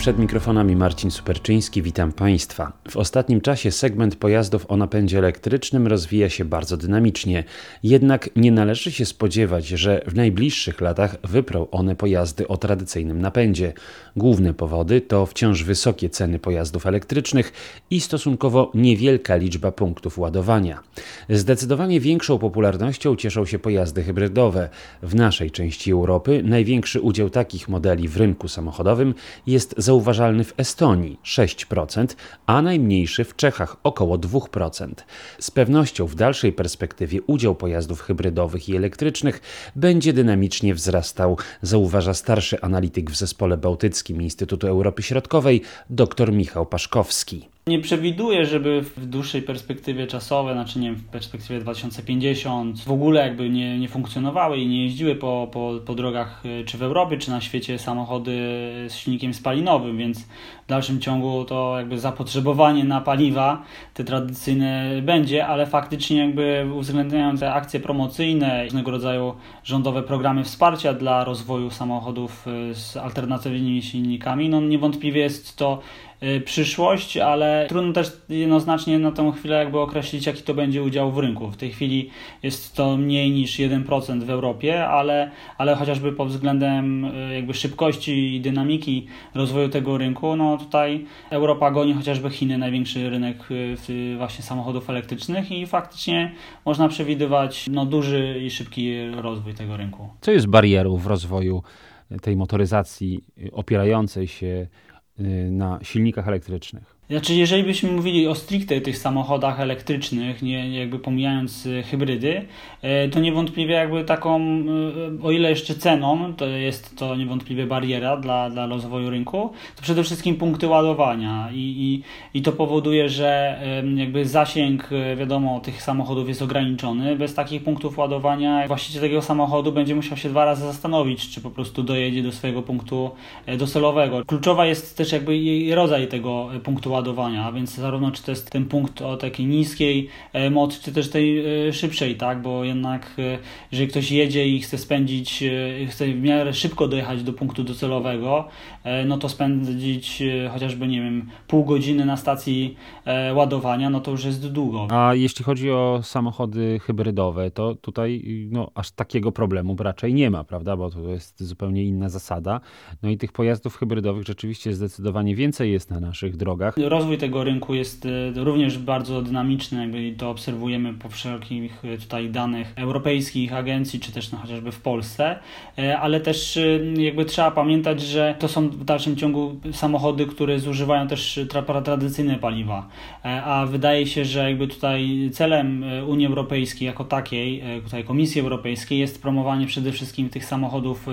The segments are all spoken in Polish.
Przed mikrofonami Marcin Superczyński, witam Państwa. W ostatnim czasie segment pojazdów o napędzie elektrycznym rozwija się bardzo dynamicznie, jednak nie należy się spodziewać, że w najbliższych latach wyprą one pojazdy o tradycyjnym napędzie. Główne powody to wciąż wysokie ceny pojazdów elektrycznych i stosunkowo niewielka liczba punktów ładowania. Zdecydowanie większą popularnością cieszą się pojazdy hybrydowe. W naszej części Europy największy udział takich modeli w rynku samochodowym jest zauważalny w Estonii 6%, a najmniejszy w Czechach około 2%. Z pewnością w dalszej perspektywie udział pojazdów hybrydowych i elektrycznych będzie dynamicznie wzrastał, zauważa starszy analityk w zespole bałtyckim Instytutu Europy Środkowej dr Michał Paszkowski. Nie przewiduję, żeby w dłuższej perspektywie czasowej, znaczy nie wiem, w perspektywie 2050 w ogóle jakby nie, nie funkcjonowały i nie jeździły po, po, po drogach y, czy w Europie, czy na świecie samochody z silnikiem spalinowym, więc w dalszym ciągu to jakby zapotrzebowanie na paliwa te tradycyjne będzie, ale faktycznie jakby uwzględniając akcje promocyjne, różnego rodzaju rządowe programy wsparcia dla rozwoju samochodów y, z alternatywnymi silnikami, no niewątpliwie jest to przyszłość, ale trudno też jednoznacznie na tę chwilę jakby określić, jaki to będzie udział w rynku. W tej chwili jest to mniej niż 1% w Europie, ale, ale chociażby pod względem y, jakby szybkości i dynamiki rozwoju tego rynku, no tutaj Europa goni chociażby Chiny, największy rynek y, właśnie samochodów elektrycznych i faktycznie można przewidywać no, duży i szybki rozwój tego rynku. Co jest barierą w rozwoju tej motoryzacji opierającej się Y, na silnikach elektrycznych. Znaczy, jeżeli byśmy mówili o stricte tych samochodach elektrycznych, nie jakby pomijając y, hybrydy, y, to niewątpliwie jakby taką, y, o ile jeszcze ceną, to jest to niewątpliwie bariera dla, dla rozwoju rynku, to przede wszystkim punkty ładowania i, i, i to powoduje, że jakby zasięg, wiadomo, tych samochodów jest ograniczony. Bez takich punktów ładowania właściciel tego samochodu będzie musiał się dwa razy zastanowić, czy po prostu dojedzie do swojego punktu docelowego. Kluczowa jest też jakby rodzaj tego punktu ładowania ładowania, a więc zarówno czy to jest ten punkt o takiej niskiej e, mocy, czy też tej e, szybszej, tak, bo jednak e, jeżeli ktoś jedzie i chce spędzić, chce w miarę szybko dojechać do punktu docelowego, no to spędzić chociażby, nie wiem, pół godziny na stacji ładowania, no to już jest długo. A jeśli chodzi o samochody hybrydowe, to tutaj no, aż takiego problemu raczej nie ma, prawda, bo to jest zupełnie inna zasada. No i tych pojazdów hybrydowych rzeczywiście zdecydowanie więcej jest na naszych drogach rozwój tego rynku jest e, również bardzo dynamiczny, jakby to obserwujemy po wszelkich e, tutaj danych europejskich agencji, czy też no, chociażby w Polsce, e, ale też jakby trzeba pamiętać, że to są w dalszym ciągu samochody, które zużywają też tradycyjne paliwa, a wydaje się, że jakby tutaj celem Unii Europejskiej jako takiej, tutaj Komisji Europejskiej jest promowanie przede wszystkim tych samochodów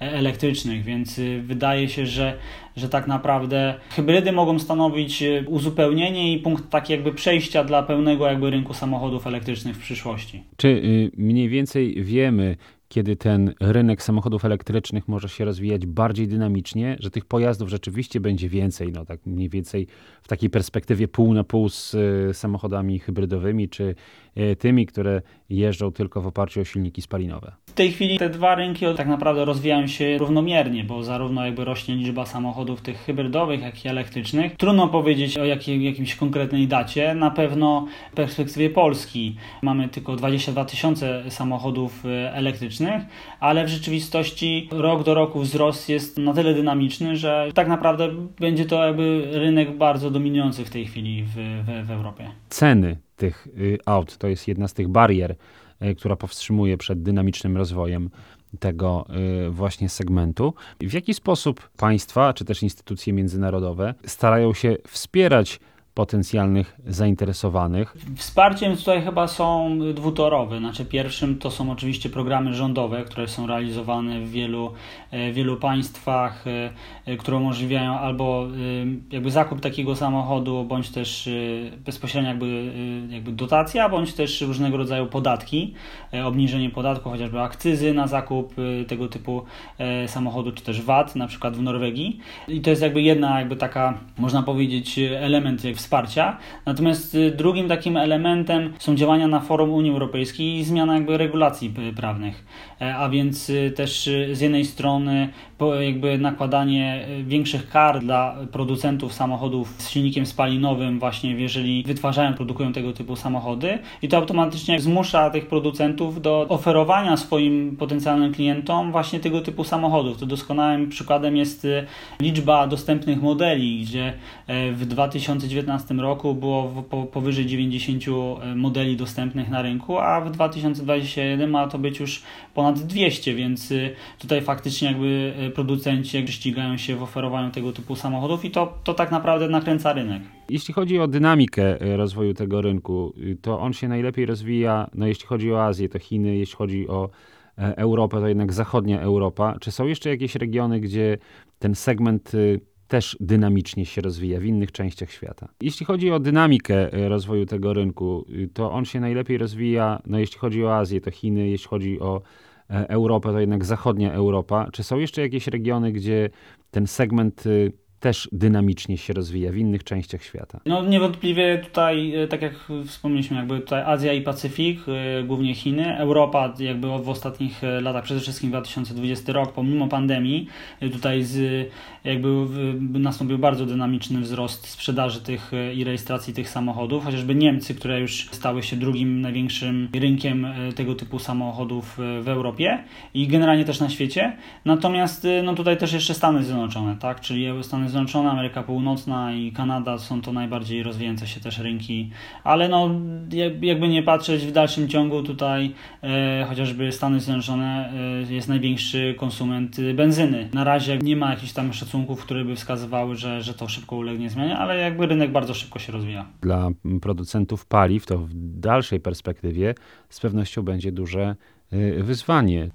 elektrycznych, więc wydaje się, że że tak naprawdę hybrydy mogą stanowić e, uzupełnienie i punkt taki jakby przejścia dla pełnego jakby rynku samochodów elektrycznych w przyszłości. Czy y, mniej więcej wiemy, kiedy ten rynek samochodów elektrycznych może się rozwijać bardziej dynamicznie, że tych pojazdów rzeczywiście będzie więcej, no tak mniej więcej w takiej perspektywie pół na pół z y, samochodami hybrydowymi, czy y, tymi, które jeżdżą tylko w oparciu o silniki spalinowe. W tej chwili te dwa rynki tak naprawdę rozwijają się równomiernie, bo zarówno jakby rośnie liczba samochodów tych hybrydowych, jak i elektrycznych. Trudno powiedzieć o jakiej, jakimś konkretnej dacie. Na pewno w perspektywie Polski mamy tylko 22 tysiące samochodów y, elektrycznych, ale w rzeczywistości rok do roku wzrost jest na tyle dynamiczny, że tak naprawdę będzie to jakby rynek bardzo dominujący w tej chwili w, w, w Europie. Ceny tych y, aut to jest jedna z tych barier, y, która powstrzymuje przed dynamicznym rozwojem tego y, właśnie segmentu. W jaki sposób państwa, czy też instytucje międzynarodowe starają się wspierać potencjalnych zainteresowanych. Wsparciem tutaj chyba są dwutorowe. Znaczy pierwszym to są oczywiście programy rządowe, które są realizowane w wielu, e, wielu państwach, e, e, które umożliwiają albo jakby zakup takiego samochodu, bądź też bezpośrednio jakby, jakby dotacja, bądź też różnego rodzaju podatki, obniżenie podatku, chociażby akcyzy na zakup tego typu samochodu, czy też VAT, na przykład w Norwegii. I to jest jakby jedna jakby taka, można powiedzieć, element w wsparcia. Natomiast drugim takim elementem są działania na forum Unii Europejskiej i zmiana jakby regulacji prawnych. A więc też z jednej strony jakby nakładanie większych kar dla producentów samochodów z silnikiem spalinowym właśnie jeżeli wytwarzają, produkują tego typu samochody i to automatycznie zmusza tych producentów do oferowania swoim potencjalnym klientom właśnie tego typu samochodów. To doskonałym przykładem jest y, liczba dostępnych modeli, gdzie e, w 2019 roku było powyżej 90 e, modeli dostępnych na rynku, a w 2021 ma to być już ponad 200, więc y, tutaj faktycznie jakby e, producenci ścigają się w oferowaniu tego typu samochodów i to, to tak naprawdę nakręca rynek. Jeśli chodzi o dynamikę e, rozwoju tego rynku, y, to on się najlepiej rozwija, no jeśli chodzi o Azję, to Chiny, jeśli chodzi o e, Europę, to jednak zachodnia Europa. Czy są jeszcze jakieś regiony, gdzie ten segment y, też dynamicznie się rozwija w innych częściach świata. Jeśli chodzi o dynamikę e, rozwoju tego rynku, y, to on się najlepiej rozwija, no jeśli chodzi o Azję, to Chiny, jeśli chodzi o Europę, to jednak zachodnia Europa. Czy są jeszcze jakieś regiony, gdzie ten segment też dynamicznie się rozwija w innych częściach świata. No niewątpliwie tutaj, e, tak jak wspomnieliśmy, jakby tutaj Azja i Pacyfik, e, głównie Chiny, Europa jakby w ostatnich e, latach, przede wszystkim 2020 rok, pomimo pandemii, tutaj z, jakby nastąpił bardzo dynamiczny wzrost sprzedaży tych i rejestracji tych samochodów, chociażby Niemcy, które już stały się drugim największym rynkiem tego typu samochodów w Europie i generalnie też na świecie. Natomiast no tutaj też jeszcze Stany Zjednoczone, tak, czyli Stany Zjednoczone, Ameryka Północna i Kanada są to najbardziej rozwijające się też rynki, ale no jakby nie patrzeć w dalszym ciągu tutaj e, chociażby Stany Zjednoczone e, jest największy konsument benzyny. Na razie nie ma jakichś tam szacunków, które by wskazywały, że, że to szybko ulegnie zmianie, ale jakby rynek bardzo szybko się rozwija. Dla producentów paliw to w dalszej perspektywie z pewnością będzie duże e, wyzwanie.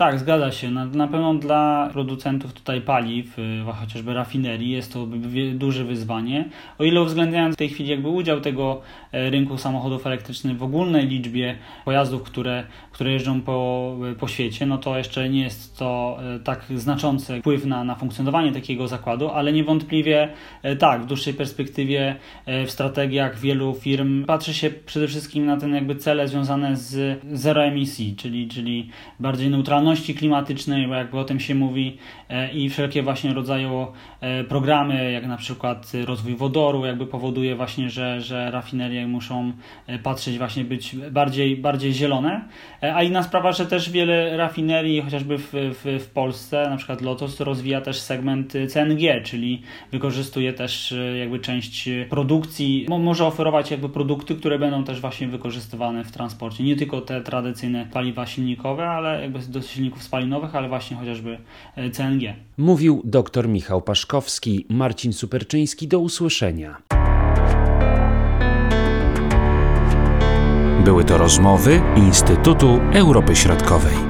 Tak, zgadza się. Na, na pewno dla producentów tutaj paliw, y, chociażby rafinerii, jest to duże wyzwanie. O ile uwzględniając w tej chwili jakby udział tego e, rynku samochodów elektrycznych w ogólnej liczbie pojazdów, które, które jeżdżą po, po świecie, no to jeszcze nie jest to e, tak znaczący wpływ na, na funkcjonowanie takiego zakładu, ale niewątpliwie e, tak, w dłuższej perspektywie w strategiach wielu firm patrzy się przede wszystkim na ten jakby cele związane z zero emisji, czyli, czyli bardziej neutralność neutralności klimatycznej, bo jakby o tym się mówi, e, i wszelkie właśnie rodzaju e, programy, jak na przykład rozwój wodoru, jakby powoduje właśnie, że, że rafinerie muszą e, patrzeć właśnie być bardziej, bardziej zielone. A inna sprawa, że też wiele rafinerii, chociażby w, w, w Polsce, na przykład Lotos rozwija też segment CNG, czyli wykorzystuje też jakby część produkcji, może oferować jakby produkty, które będą też właśnie wykorzystywane w transporcie. Nie tylko te tradycyjne paliwa silnikowe, ale jakby dosyć silników spalinowych, ale właśnie chociażby e, CNG. Mówił dr Michał Paszkowski, Marcin Superczyński. Do usłyszenia. Były to rozmowy Instytutu Europy Środkowej.